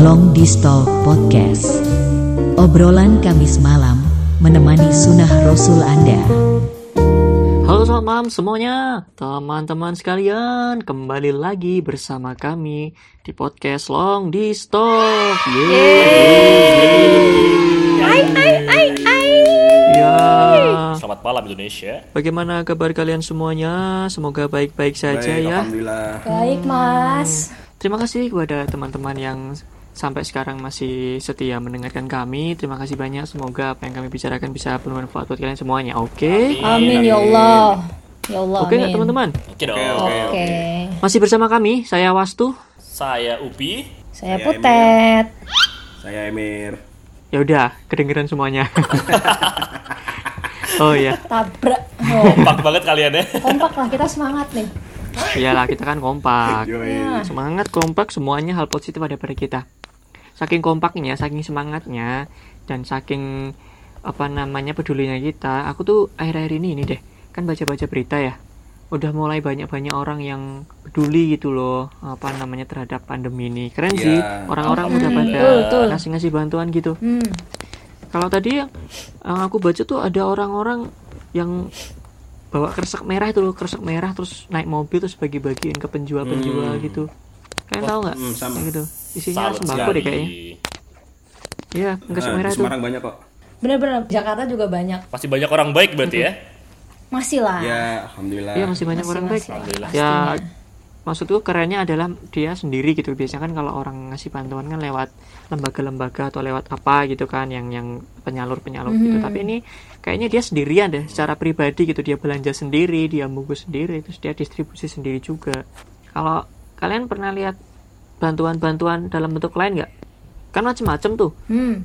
Long Distal Podcast. Obrolan Kamis malam menemani sunnah Rasul Anda. Halo selamat malam semuanya Teman-teman sekalian Kembali lagi bersama kami Di podcast Long di Stok Yeay Hai hai hai hai. Ya Selamat malam Indonesia. Bagaimana kabar kalian semuanya Semoga baik-baik saja Baik, ya Alhamdulillah. Baik mas. Terima kasih kepada teman-teman yang Sampai sekarang masih setia mendengarkan kami Terima kasih banyak Semoga apa yang kami bicarakan bisa bermanfaat buat kalian semuanya Oke Amin ya Allah. Ya Allah. Oke nggak amin. teman-teman Oke dong. Oke, Oke. Masih bersama kami Saya Wastu Saya Upi. Saya Saya Putet. Saya Emir. Ya udah, kedengeran semuanya. oh iya, Tabrak. Oh, Kompak banget kalian ya. kompak lah kita semangat nih. iyalah kita kan kompak. Yoi. Ya. Semangat kompak semuanya hal positif ada pada kita. Saking kompaknya, saking semangatnya dan saking apa namanya pedulinya kita, aku tuh akhir-akhir ini ini deh, kan baca-baca berita ya. Udah mulai banyak-banyak orang yang peduli gitu loh, apa namanya terhadap pandemi ini. Keren sih, Iya. orang-orang udah pada ngasih-ngasih bantuan gitu. Hmm. Kalau tadi yang yang aku baca tuh ada orang-orang yang bawa kresek merah itu loh, kresek merah terus naik mobil terus bagi-bagiin ke penjual-penjual Hmm. gitu. Kalian tahu nggak? hmm, sama. Yang gitu. Isinya Salut sembako deh kayaknya. Iya, kresek Nah, merah di itu. Semarang banyak kok. Bener-bener Jakarta juga banyak. Masih banyak orang baik berarti ya. Masih lah. Ya, alhamdulillah. Iya, masih banyak Masih, orang masih baik. lah. Alhamdulillah. Ya, Pastinya. maksudku kerennya adalah dia sendiri gitu. Biasanya kan kalau orang ngasih bantuan kan lewat lembaga-lembaga atau lewat apa gitu kan yang yang penyalur-penyalur gitu. Mhm. Tapi ini kayaknya dia sendirian deh secara pribadi gitu. Dia belanja sendiri, dia bungkus sendiri, terus dia distribusi sendiri juga. Kalau kalian pernah lihat bantuan-bantuan dalam bentuk lain nggak? Kan macem-macem tuh. Hmm.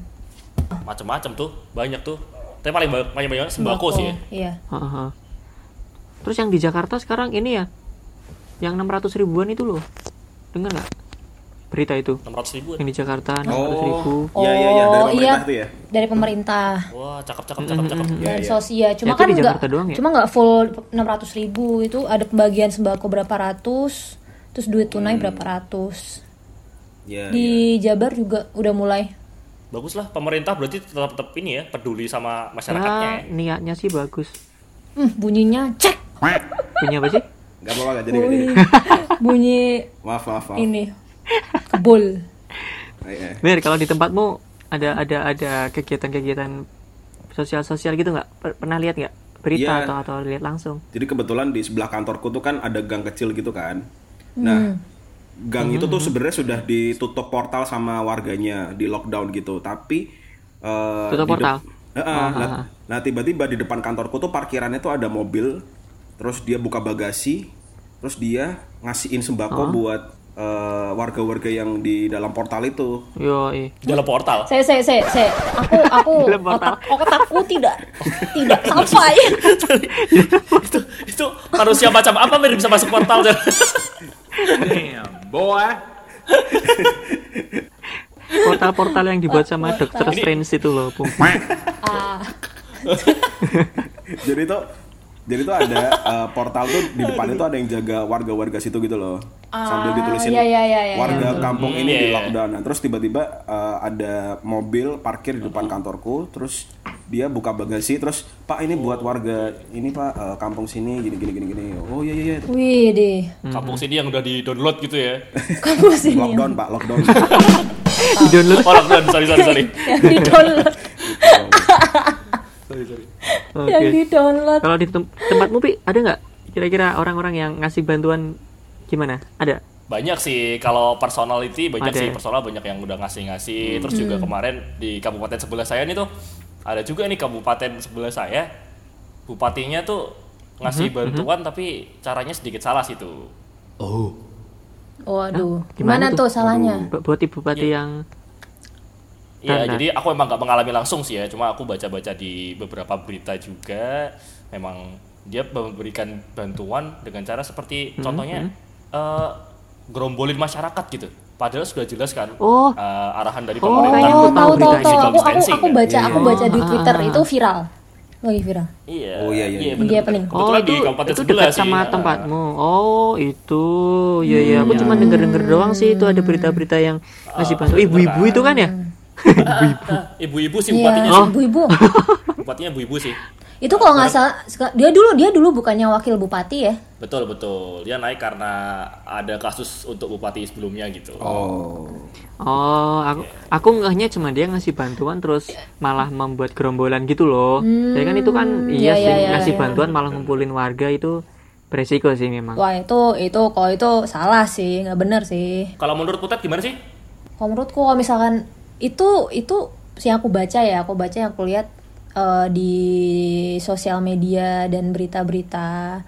Macam-macam tuh, banyak tuh. Tapi paling banyak banyak, banyak sembako sih ya. Iya. Haha. Terus yang di Jakarta sekarang ini ya, yang 600 ribuan itu loh. Dengar nggak berita itu? 600 ribu. Yang di Jakarta 600 ribu. Oh, iya iya iya dari Oh, pemerintah iya. itu ya. Dari pemerintah. Wah, cakep cakep cakep cakep. Iya, Dan iya. sosial. Cuma Ya, kan nggak, ya? cuma nggak full 600 ribu itu ada pembagian sembako berapa ratus, terus duit tunai Hmm. berapa ratus. Iya, iya. Di Jabar juga udah mulai. Bagus lah pemerintah berarti tetap tetap ini ya peduli sama masyarakatnya. Ya, ya. niatnya sih bagus. Hmm, bunyinya cek. Punya apa sih? Gak apa-apa gak jadi, gak jadi. Bunyi, bunyi Maaf, maaf, maaf. ini kebul. Eh, eh. Mir, kalau di tempatmu ada ada ada kegiatan-kegiatan sosial-sosial gitu nggak? Per- Pernah lihat nggak berita Iya. atau atau lihat langsung? Jadi kebetulan di sebelah kantorku tuh kan ada gang kecil gitu kan. Nah, gang itu tuh sebenarnya sudah ditutup portal sama warganya, di lockdown gitu. Tapi eh, Tutup portal? Eh, eh, nah, nah, tiba-tiba di depan kantorku tuh parkirannya tuh ada mobil, terus dia buka bagasi, terus dia ngasihin sembako buat eh, warga-warga yang di dalam portal itu. Yo. Di dalam portal. Saya saya saya saya aku aku Dalam portal. otak otakku tidak tidak sampai. itu itu manusia macam apa Mir bisa masuk portal? Portal-portal yang dibuat sama Doctor Strange itu loh, Pung. Ah, jadi tuh jadi tuh ada eh, portal tuh di depan itu ada yang jaga warga-warga situ gitu loh sambil ditulisin iya, iya, iya, iya, warga kampung Hmm, ini iya, di iya. lockdown nah terus tiba-tiba eh, ada mobil parkir di depan kantorku terus dia buka bagasi terus pak ini buat warga ini pak eh, kampung sini gini gini gini gini oh iya iya iya wih deh. Kampung sini yang udah di download gitu ya. Kamu sini lockdown pak lockdown Di download. Oh, lockdown. sorry sorry sorry. di download, Oke. yang di download. Kalau di tem- tempatmu Pi, ada nggak kira-kira orang-orang yang ngasih bantuan gimana? Ada? Banyak sih kalau personality banyak Ada sih ya? personal banyak yang udah ngasih-ngasih. Terus juga kemarin di kabupaten sebelah saya nih tuh ada juga nih kabupaten sebelah saya bupatinya tuh ngasih bantuan tapi caranya sedikit salah sih tuh. Waduh, Gimana gimana, tuh? tuh salahnya? Bu- Buat ibu bupati yang Iya, jadi aku emang nggak mengalami langsung sih ya, cuma aku baca-baca di beberapa berita juga, memang dia memberikan bantuan dengan cara seperti contohnya eh, gerombolin masyarakat gitu. Padahal sudah jelas kan Oh. eh, arahan dari Oh, pemerintah. aku tahu tahu tahu. Aku aku aku kan? baca Iya, aku iya. baca di Ah, Twitter ah, ah. itu viral. lagi viral. Iya. Oh, iya, iya, iya. bener, Lagi apa bener. Oh itu di kabupaten itu sebelah dekat sih. sama Ah. tempatmu. Oh itu, ya ya. Aku cuma denger denger doang sih itu ada berita-berita yang ngasih bantu. Ibu-ibu itu kan ya? Ibu-ibu sih Iya, bupatinya Oh. sih. ibu-ibu. Bupatinya ibu-ibu sih. Itu kalau nggak salah, dia dulu dia dulu bukannya wakil bupati ya? Betul betul. Dia naik karena ada kasus untuk bupati sebelumnya gitu. Oh. Oh, aku aku ngehnya cuma dia ngasih bantuan terus malah membuat gerombolan gitu loh. Ya kan itu kan iya iya, sih iya, ngasih iya. bantuan malah ngumpulin warga itu beresiko sih memang. Wah itu itu kalau itu salah sih, nggak bener sih. Kalau menurut Putet gimana sih? Kalau menurutku kalau misalkan itu itu sih aku baca ya, aku baca yang aku lihat eh, di sosial media dan berita-berita.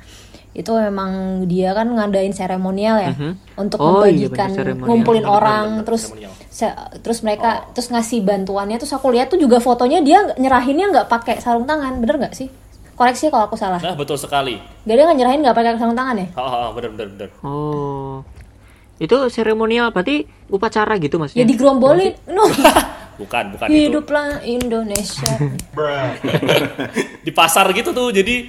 Itu memang dia kan ngadain seremonial ya untuk Oh, iya, membagikan bener, seremonial. ngumpulin Bener, orang bener, terus se- terus mereka terus ngasih bantuannya. Terus aku lihat tuh juga fotonya dia nyerahinnya nggak pakai sarung tangan. Bener nggak sih? Koreksi kalau aku salah. Nah betul sekali. Gak dia nggak nyerahin nggak pakai sarung tangan ya? Oh, oh, bener bener bener. Oh. Itu seremonial berarti upacara gitu ya maksudnya? digerombolin no Bukan bukan itu. hiduplah Indonesia Di pasar gitu tuh. Jadi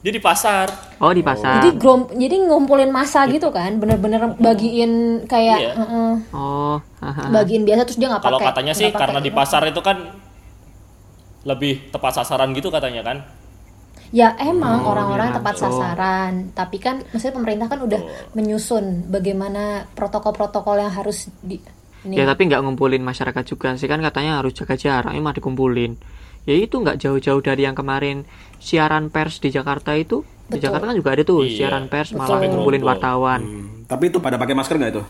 dia di pasar. Oh, di pasar. Jadi grom, jadi ngumpulin masa gitu kan, bener-bener bagiin kayak Iya. heeh, Oh, haha. bagiin biasa terus dia nggak pakai. Kalau katanya sih karena di pasar itu kan lebih tepat sasaran gitu katanya kan. Ya emang orang-orang iya, tepat sasaran, tapi kan maksudnya pemerintah kan udah menyusun bagaimana protokol-protokol yang harus di ini. Ya tapi nggak ngumpulin masyarakat juga sih kan katanya harus jaga jarak, ini mah dikumpulin. Ya itu nggak jauh-jauh dari yang kemarin siaran pers di Jakarta itu. Di Betul. Jakarta kan juga ada tuh Iya, siaran pers betul. malah ngumpulin Gerombol. wartawan. Hmm, Tapi itu pada pakai masker nggak itu?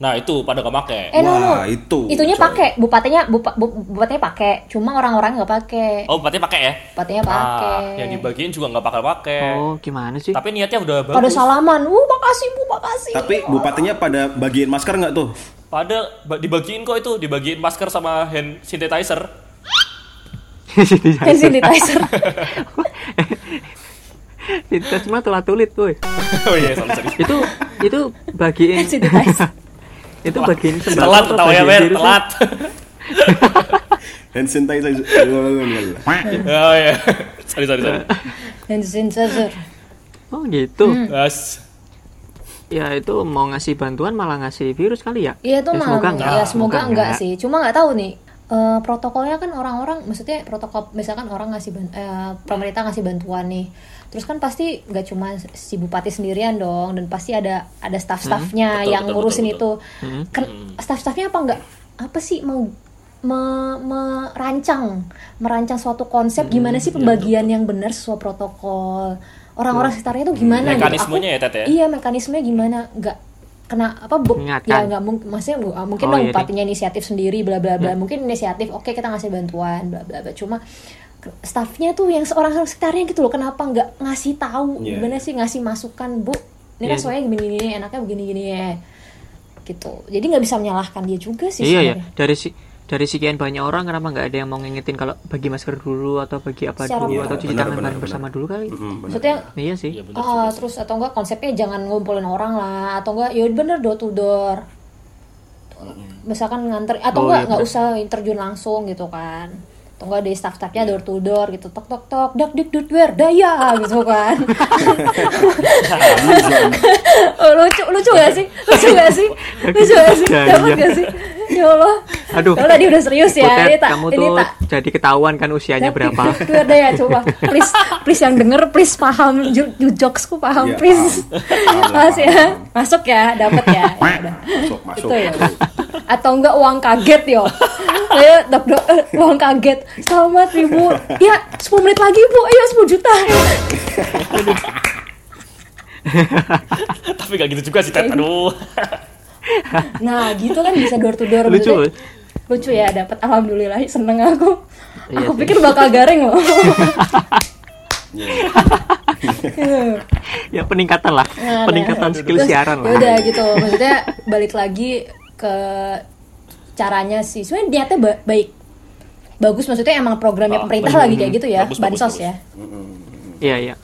Nah itu pada gak pakai. eh no, no. Wah, itu, Itunya pakai, bupatinya bupa, bu- bupatinya pakai, cuma orang-orang nggak pakai. Oh berarti pakai ya? Bupatinya pakai. Ah, yang dibagiin juga nggak bakal pakai. Oh, gimana sih? Tapi niatnya udah Pada bagus. salaman, uh makasih bu, makasih. Tapi bupatinya pada bagiin masker nggak tuh? Pada ba- dibagiin kok itu, dibagiin masker sama hand sanitizer. Hand sanitizer. Kita cuma telah tulit, tuh. oh iya, sorry, sorry. itu itu bagiin Hand sanitizer. itu sembako telat atau ya, Ber, telat. Hand sanitizer. oh iya. sorry, sorry, sorry. Hand sanitizer. Oh gitu. Hmm. Gas. Ya itu mau ngasih bantuan malah ngasih virus kali ya? Iya itu Ya, mah, semoga enggak. ya semoga Semoga enggak enggak. sih. Cuma nggak tahu nih eh, protokolnya kan orang-orang, maksudnya protokol misalkan orang ngasih ban- eh, pemerintah ngasih bantuan nih, terus kan pasti nggak cuma si bupati sendirian dong, dan pasti ada ada staff-staffnya Betul, yang betul, ngurusin betul, itu. Kan staff-staffnya apa enggak apa sih mau me- merancang merancang suatu konsep? Gimana sih pembagian yang benar sesuai protokol? Orang-orang sekitarnya itu gimana gitu. Aku- Mekanismenya ya, Tet, ya? iya mekanismenya gimana? Nggak kena apa bu, Mengingatkan. ya nggak mungkin maksudnya bu- ah, mungkin Oh, dong iya, bupatinya inisiatif sendiri bla bla bla. Mungkin inisiatif oke kita ngasih bantuan bla bla bla. Cuma staffnya tuh yang seorang sekitarnya gitu loh kenapa nggak ngasih tahu? Iya. gimana sih ngasih masukan bu? Ini kan Iya. soalnya gini gini enaknya begini gini ya. Gitu. Jadi nggak bisa menyalahkan dia juga sih Iya ya, sebenarnya. dari si dari sekian banyak orang kenapa nggak ada yang mau ngingetin kalau bagi masker dulu atau bagi apa Secara dulu benar, atau cuci benar, tangan benar, bareng bersama dulu kali? maksudnya Iya sih. Iya bener ah, juga sih. terus atau enggak konsepnya jangan ngumpulin orang lah atau enggak ya bener door to door. Misalkan nganter atau Oh, enggak iya, nggak bener. usah terjun langsung gitu kan. Atau enggak dari staff-staffnya door to door gitu tok tok tok dak dik dut wer daya gitu kan. Oh, lucu lucu gak sih? Lucu gak sih? Lucu gak sih? Dapat gak sih? Ya Allah Aduh. kalau tadi udah serius ya Butet, ini tak kamu ini tuh tak jadi ketahuan kan usianya berapa? Itu ada ya coba. Please please yang denger please paham ju, ju- jokesku paham Iya, please. paham. Paham, Mas ya. Masuk ya, dapat ya. Ya udah. Masuk, masuk. Itu ya. Atau enggak uang kaget yo. Ayo dok dok eh, uang kaget. Selamat Ibu. Ya, 10 menit lagi Bu. Ayo 10 juta. Tapi gak gitu juga sih, Tet. Aduh. Nah, gitu kan bisa door to door Lucu. maksudnya. Lucu ya, dapat alhamdulillah seneng aku. Iya aku sih. pikir bakal garing loh. ya peningkatan lah, Nah, peningkatan nah. skill Terus, siaran ya lah. udah gitu maksudnya balik lagi ke caranya sih sebenarnya niatnya ba- baik bagus maksudnya emang programnya Ah, pemerintah lagi kayak gitu ya Bagus, bansos bagus. ya Iya iya.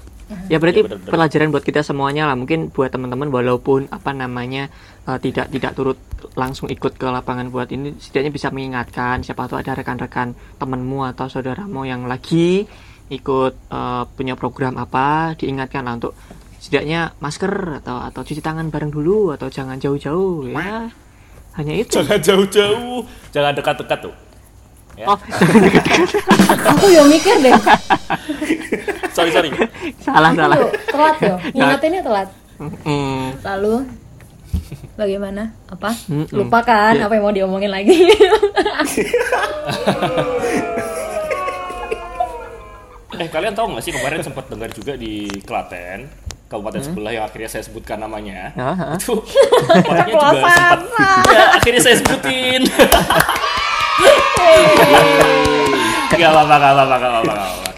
Ya berarti Iya, benar-benar. pelajaran buat kita semuanya lah. Mungkin buat teman-teman walaupun apa namanya eh, tidak tidak turut langsung ikut ke lapangan buat ini, setidaknya bisa mengingatkan. Siapa tahu ada rekan-rekan temanmu atau saudaramu yang lagi ikut eh, punya program apa diingatkan lah untuk setidaknya masker atau atau cuci tangan bareng dulu atau jangan jauh-jauh ya hanya itu Jangan jauh-jauh, jangan dekat-dekat tuh. Ya. oh Aku yang mikir deh. Sorry sorry. salah salah telat yo. Ingatinnya telat. Mm, Lalu bagaimana? Apa? Mm-mm. Lupa kan Ya. apa yang mau diomongin lagi? Eh kalian tahu nggak sih kemarin sempat dengar juga di Klaten, kabupaten sebelah yang akhirnya saya sebutkan namanya. Ah, ah. Itu juga sempat. Ya, akhirnya saya sebutin. Gak apa-apa, gak apa-apa, gak apa-apa, gak apa-apa.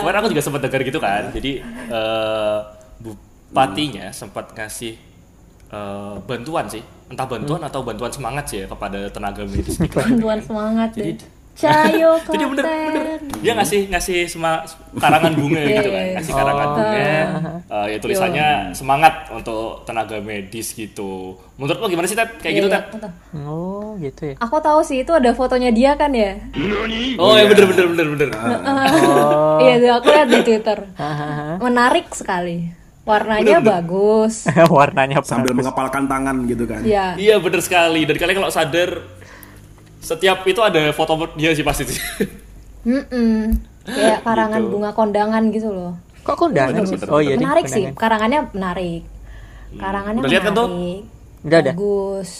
Kemarin aku juga sempat dengar gitu kan. Jadi eh, bupatinya sempat ngasih eh, bantuan sih, entah bantuan atau bantuan semangat sih ya kepada tenaga medis di Klaten. Bantuan semangat deh. Jadi- Cayo Jadi bener bener dia ngasih ngasih sema, karangan bunga Iya, gitu kan, iya. ngasih karangan Oh. bunga. eh, ya tulisannya semangat untuk tenaga medis gitu. Menurut lo gimana sih Ted? Kayak gitu Iya, Ted? tahu. oh gitu ya Aku tahu sih itu ada fotonya dia kan ya. Oh ya bener bener bener bener. oh Iya, tuh, aku lihat di Twitter. Menarik sekali. Warnanya bagus. warnanya Sambil bagus. mengepalkan tangan gitu kan. Iya. Iya bener sekali. Dan kalian kalau sadar setiap itu ada foto dia sih pasti sih. Mm-mm. Kayak karangan Gitu. bunga kondangan gitu loh. kok kondangan Bener, sih bener, oh iya menarik sih, kondangan. karangannya menarik. Karangannya Udah lihat kan tuh? menarik. Udah. Bagus.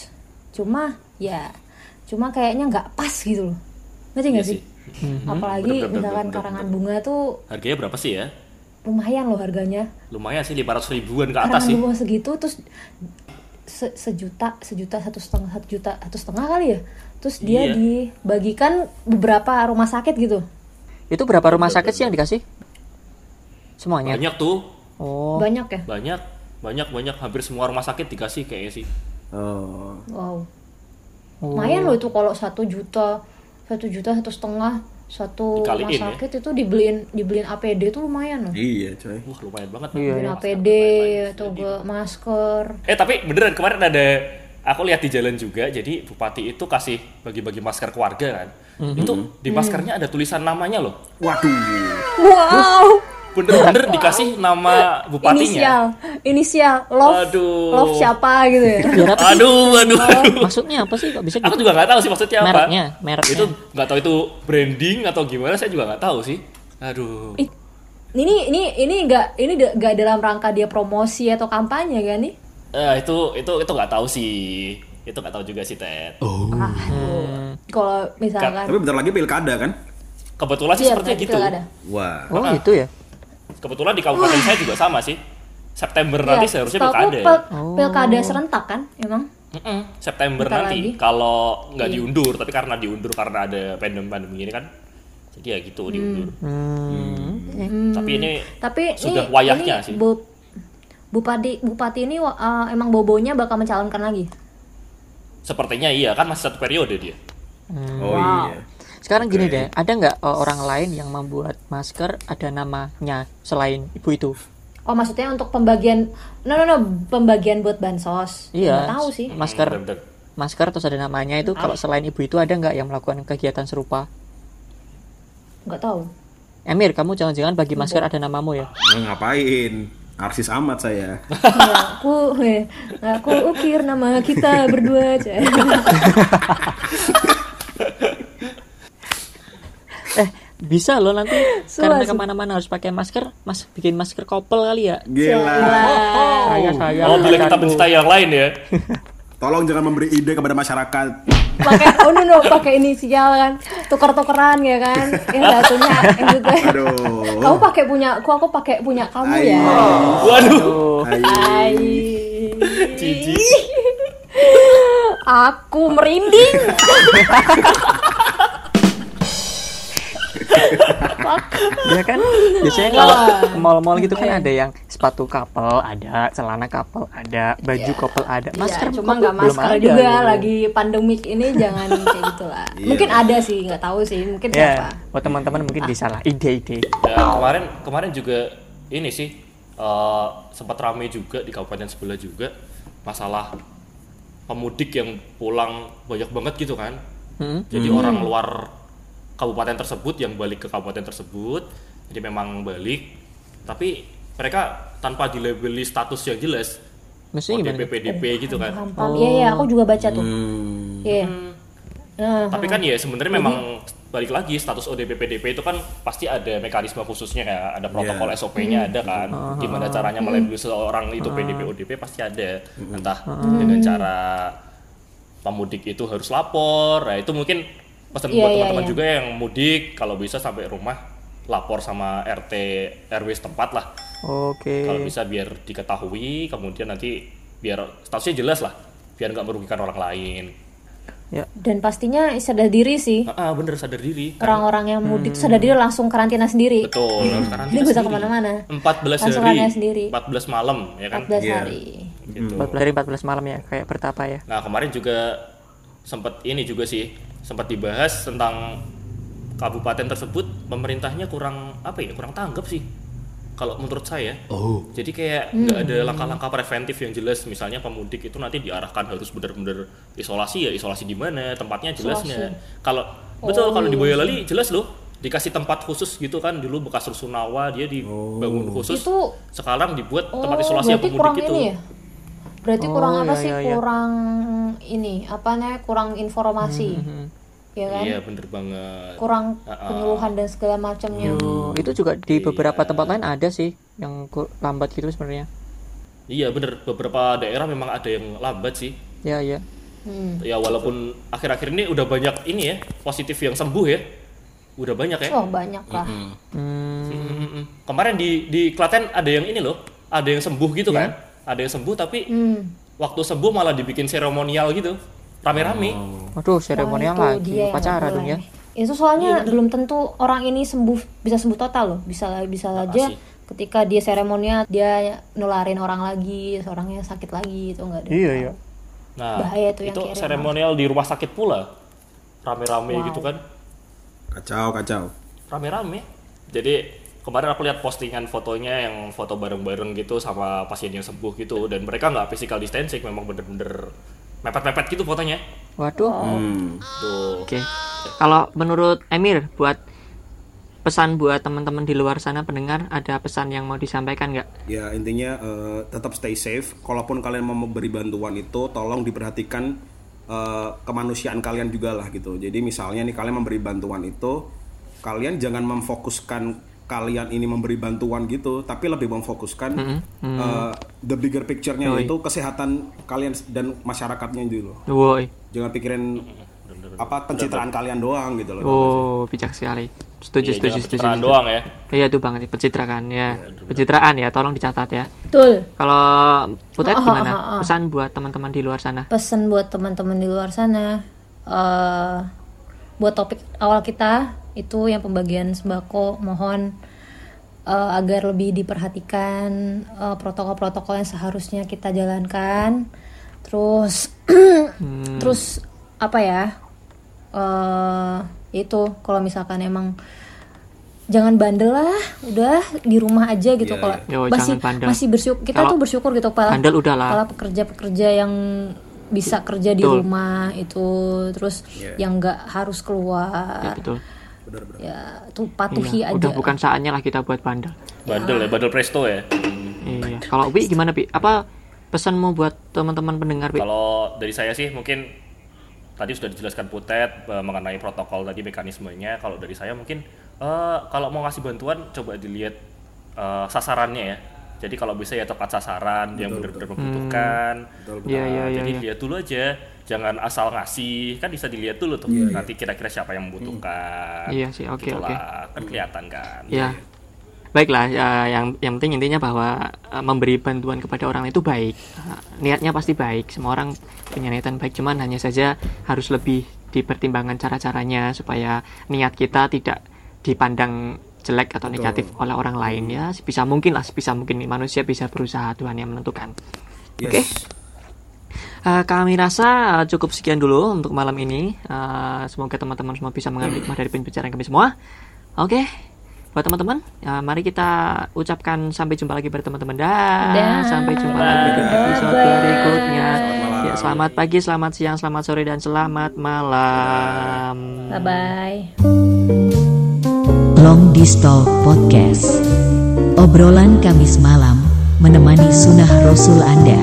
Cuma ya, cuma kayaknya nggak pas gitu loh. Ngerti nggak Iya sih? Mhm. Apalagi Bener, bener, misalkan bener, karangan bunga tuh Harganya berapa sih ya? Lumayan loh harganya. Lumayan sih 500 ribuan ke atas Karangan sih. segitu terus se- sejuta, sejuta satu setengah, satu juta, satu setengah kali ya. Terus dia Iya. dibagikan beberapa rumah sakit gitu. itu berapa rumah sakit sih yang dikasih semuanya Banyak tuh, oh Banyak ya. banyak, banyak, banyak. Hampir semua rumah sakit dikasih kayaknya sih. Oh. Wow. Oh. Lumayan loh itu kalau satu juta, satu juta satu setengah satu Dikaliin rumah ya. sakit itu dibeliin dibeliin APD itu lumayan loh. Iya, coy. Wah lumayan banget. Iya, Beliin iya. APD atau gue masker. Eh tapi beneran kemarin ada aku lihat di jalan juga jadi bupati itu kasih bagi-bagi masker ke warga kan. Mhm. Itu di maskernya ada tulisan namanya loh. Waduh. Wow. Bener-bener dikasih nama bupatinya. Inisial, inisial love, Aduh. love siapa gitu ya. biar apa sih Aduh, aduh, aduh. maksudnya apa sih kok bisa Aku gitu juga nggak tahu sih maksudnya apa. mereknya mereknya Itu nggak tahu itu branding atau gimana saya juga nggak tahu sih. Aduh. Ini ini ini enggak ini nggak dalam rangka dia promosi atau kampanye kan nih? Eh, itu itu itu nggak tahu sih. Itu nggak tahu juga sih Ted. Ah, Kalau misalkan Tapi bentar lagi pilkada kan? Kebetulan sih Iya, sepertinya gitu. pilkada. Wah. oh gitu ya Kebetulan di kabupaten saya juga sama sih. September nanti Iya, seharusnya pilkada. pil- pilkada serentak kan emang? Mm-mm, September Bentar nanti lagi. kalau nggak Iya. diundur tapi karena diundur karena ada pandemi-pandemi ini kan jadi ya gitu diundur hmm. tapi ini Tapi Sudah ini, wayahnya ini sih. Bu- Bupati Bupati ini uh, emang bobonya bakal mencalonkan lagi. sepertinya iya kan masih satu periode dia Oh Wow. iya. Sekarang gini deh ada nggak uh, orang lain yang membuat masker ada namanya selain ibu itu Oh maksudnya untuk pembagian no no no pembagian buat bansos. iya Nggak tahu sih. masker Bener-bener. masker terus ada namanya itu kalau selain ibu itu ada nggak yang melakukan kegiatan serupa Nggak tahu. Emir kamu jangan-jangan bagi masker ada namamu ya Nah, ngapain? Arsis amat saya. Aku eh, aku ukir nama kita berdua aja. eh bisa loh nanti. Suah, karena ke mana-mana harus pakai masker mas bikin masker couple kali ya. Gila. saya saya oh. Bila kita mencintai yang lain ya? Tolong jangan memberi ide kepada masyarakat. pakai oh no no pakai inisial kan. Tuker-tukeran ya kan. Yang satunya yang juga Aduh. kamu pakai punya aku aku pakai punya kamu ya. Waduh. Hai. Cici. aku merinding ya kan? Biasanya kalau ke mall-mall gitu kan ada yang sepatu couple ada celana couple ada baju couple ada. Masker ya, cuma nggak belum masker ada juga gitu. lagi pandemik ini jangan kayak gitu lah Iya. mungkin ada sih nggak tahu sih mungkin ya siapa. buat teman-teman mungkin bisa lah ide-ide. Ya kemarin kemarin juga ini sih eh, sempat rame juga di kabupaten sebelah juga masalah pemudik yang pulang banyak banget gitu kan. Hmm? jadi orang luar kabupaten tersebut yang balik ke kabupaten tersebut. Jadi memang balik. Tapi mereka tanpa dilabeli status yang jelas Maksudnya gimana? ODP PDP gitu kan. paham paham iya iya aku juga baca tuh. Hmm. iya. Nah, tapi kan ya sebenarnya memang balik lagi status ODP PDP itu kan pasti ada mekanisme khususnya kayak ada protokol Iya. SOP-nya ada kan. Gimana caranya melabeli seorang itu PDP ODP pasti ada. Entah dengan cara pemudik itu harus lapor. Nah itu mungkin pesan Iya, buat iya, teman-teman iya. juga yang mudik kalau bisa sampai rumah lapor sama RT RW setempat lah Oke. kalau bisa biar diketahui kemudian nanti biar statusnya jelas lah biar nggak merugikan orang lain Ya. dan pastinya sadar diri sih ah, ah, bener sadar diri orang-orang yang mudik sadar diri langsung karantina sendiri Betul, harus karantina Jadi sendiri. ke mana-mana. 14 Langsung hari, karantina sendiri. 14 malam ya kan. 14 Iya. hari Gitu. 14 hari 14 malam ya kayak bertapa ya. Nah kemarin juga sempat ini juga sih, sempat dibahas tentang kabupaten tersebut pemerintahnya kurang apa ya, kurang tanggap sih. Kalau menurut saya, Oh. jadi kayak nggak ada langkah-langkah preventif yang jelas. Misalnya pemudik itu nanti diarahkan harus benar-benar isolasi ya, isolasi di mana, tempatnya jelas Isolasi. nggak? Kalau betul Oh, kalau di Boyolali jelas loh, dikasih tempat khusus gitu kan dulu bekas rusunawa dia dibangun khusus. Itu- sekarang dibuat oh tempat isolasi yang berarti pemudik itu. ini ya berarti Oh, kurang apa iya, sih iya, iya. kurang ini apa namanya kurang informasi ya kan Iya bener banget. kurang Ah, ah. penyuluhan dan segala macamnya Oh, itu juga di beberapa tempat lain ada sih yang lambat gitu sebenarnya. Iya bener beberapa daerah memang ada yang lambat sih. Ya, ya. Hmm. Ya walaupun akhir-akhir ini udah banyak ini ya positif yang sembuh ya. Udah banyak ya. oh banyak lah Hmm, Mm-mm. Kemarin di di Klaten ada yang ini loh, ada yang sembuh gitu kan. Ada yang sembuh tapi Hmm. waktu sembuh malah dibikin seremonial gitu. Rame-rame. waduh, seremonial Wah, lagi, dia nggak dong ya. Itu soalnya belum tentu orang ini sembuh bisa sembuh total loh. Bisa bisa saja sih. ketika dia seremonial dia nularin orang lagi, orangnya sakit lagi itu enggak ada. Iya, iya. Nah, Bahaya tuh yang itu seremonial di rumah sakit pula. Rame-rame gitu kan. Kacau, kacau. rame-rame. Jadi kemarin aku lihat postingan fotonya yang foto bareng-bareng gitu sama pasien yang sembuh gitu dan mereka nggak physical distancing memang bener-bener mepet-mepet gitu fotonya. Waduh. Hmm. Tuh. Oke. Kalau menurut Emir buat pesan buat teman-teman di luar sana pendengar ada pesan yang mau disampaikan nggak? Ya intinya eh, tetap stay safe. Kalaupun kalian mau memberi bantuan itu, tolong diperhatikan eh, kemanusiaan kalian juga lah gitu. Jadi misalnya nih kalian memberi bantuan itu, kalian jangan memfokuskan kalian ini memberi bantuan gitu, tapi lebih memfokuskan eh, the bigger picture-nya Yoi. yaitu kesehatan kalian dan masyarakatnya gitu loh. Woi. Jangan pikirin apa pencitraan kalian doang gitu loh. Oh, bijak sekali. Setuju, Iya, setuju, setuju. pencitraan setuju. doang ya. Iya itu banget pencitraan ya. Pencitraan ya, tolong dicatat ya. Betul. Kalau Putet Oh, oh, gimana? oh, oh. Pesan buat teman-teman di luar sana. Pesan buat teman-teman di luar sana eh buat topik awal kita itu yang pembagian sembako mohon eh, agar lebih diperhatikan eh, protokol-protokol yang seharusnya kita jalankan. Terus terus apa ya? eh itu kalau misalkan emang jangan bandel lah, udah di rumah aja gitu Iya, kalau Yo, masih masih bersyukur kita Kalau tuh bersyukur gitu Pak bandel udahlah. pekerja-pekerja yang bisa kerja di Betul. rumah itu terus yang nggak harus keluar betul. Ya tuh patuhi Iya, aja udah bukan saatnya lah kita buat bandel. Bandel ya, bandel presto ya. Iya. Kalau Wi gimana, Pi? Apa pesanmu buat teman-teman pendengar, Pi? Kalau dari saya sih mungkin tadi sudah dijelaskan Putet eh, mengenai protokol tadi mekanismenya. Kalau dari saya mungkin eh, kalau mau ngasih bantuan coba dilihat eh, sasarannya ya. Jadi kalau bisa ya tepat sasaran yang benar-benar membutuhkan. Iya, Nah, iya, iya, jadi iya. lihat dulu aja, jangan asal ngasih. Kan bisa dilihat dulu tuh. Nanti kira-kira siapa yang membutuhkan. Iya sih, oke, oke. Kan kelihatan kan. Ya. Baiklah, ya, yang yang penting intinya bahwa uh, memberi bantuan kepada orang itu baik. Uh, niatnya pasti baik. Semua orang punya niatan baik, cuman hanya saja harus lebih dipertimbangkan cara-caranya supaya niat kita tidak dipandang jelek atau negatif oleh orang lain ya. Sebisa mungkin lah, sebisa mungkin manusia bisa berusaha Tuhan yang menentukan. Yes. Oke. Uh, kami rasa uh, cukup sekian dulu untuk malam ini. Uh, semoga teman-teman semua bisa mengambil hikmah dari pembicaraan kami semua. Oke. buat teman-teman, ya mari kita ucapkan sampai jumpa lagi berteman-teman. Dah. Dah. Sampai jumpa lagi di episode berikutnya. Selamat. Ya, selamat pagi, selamat siang, selamat sore dan selamat malam. Bye bye. Long Distal Podcast Obrolan Kamis malam menemani sunnah Rasul Anda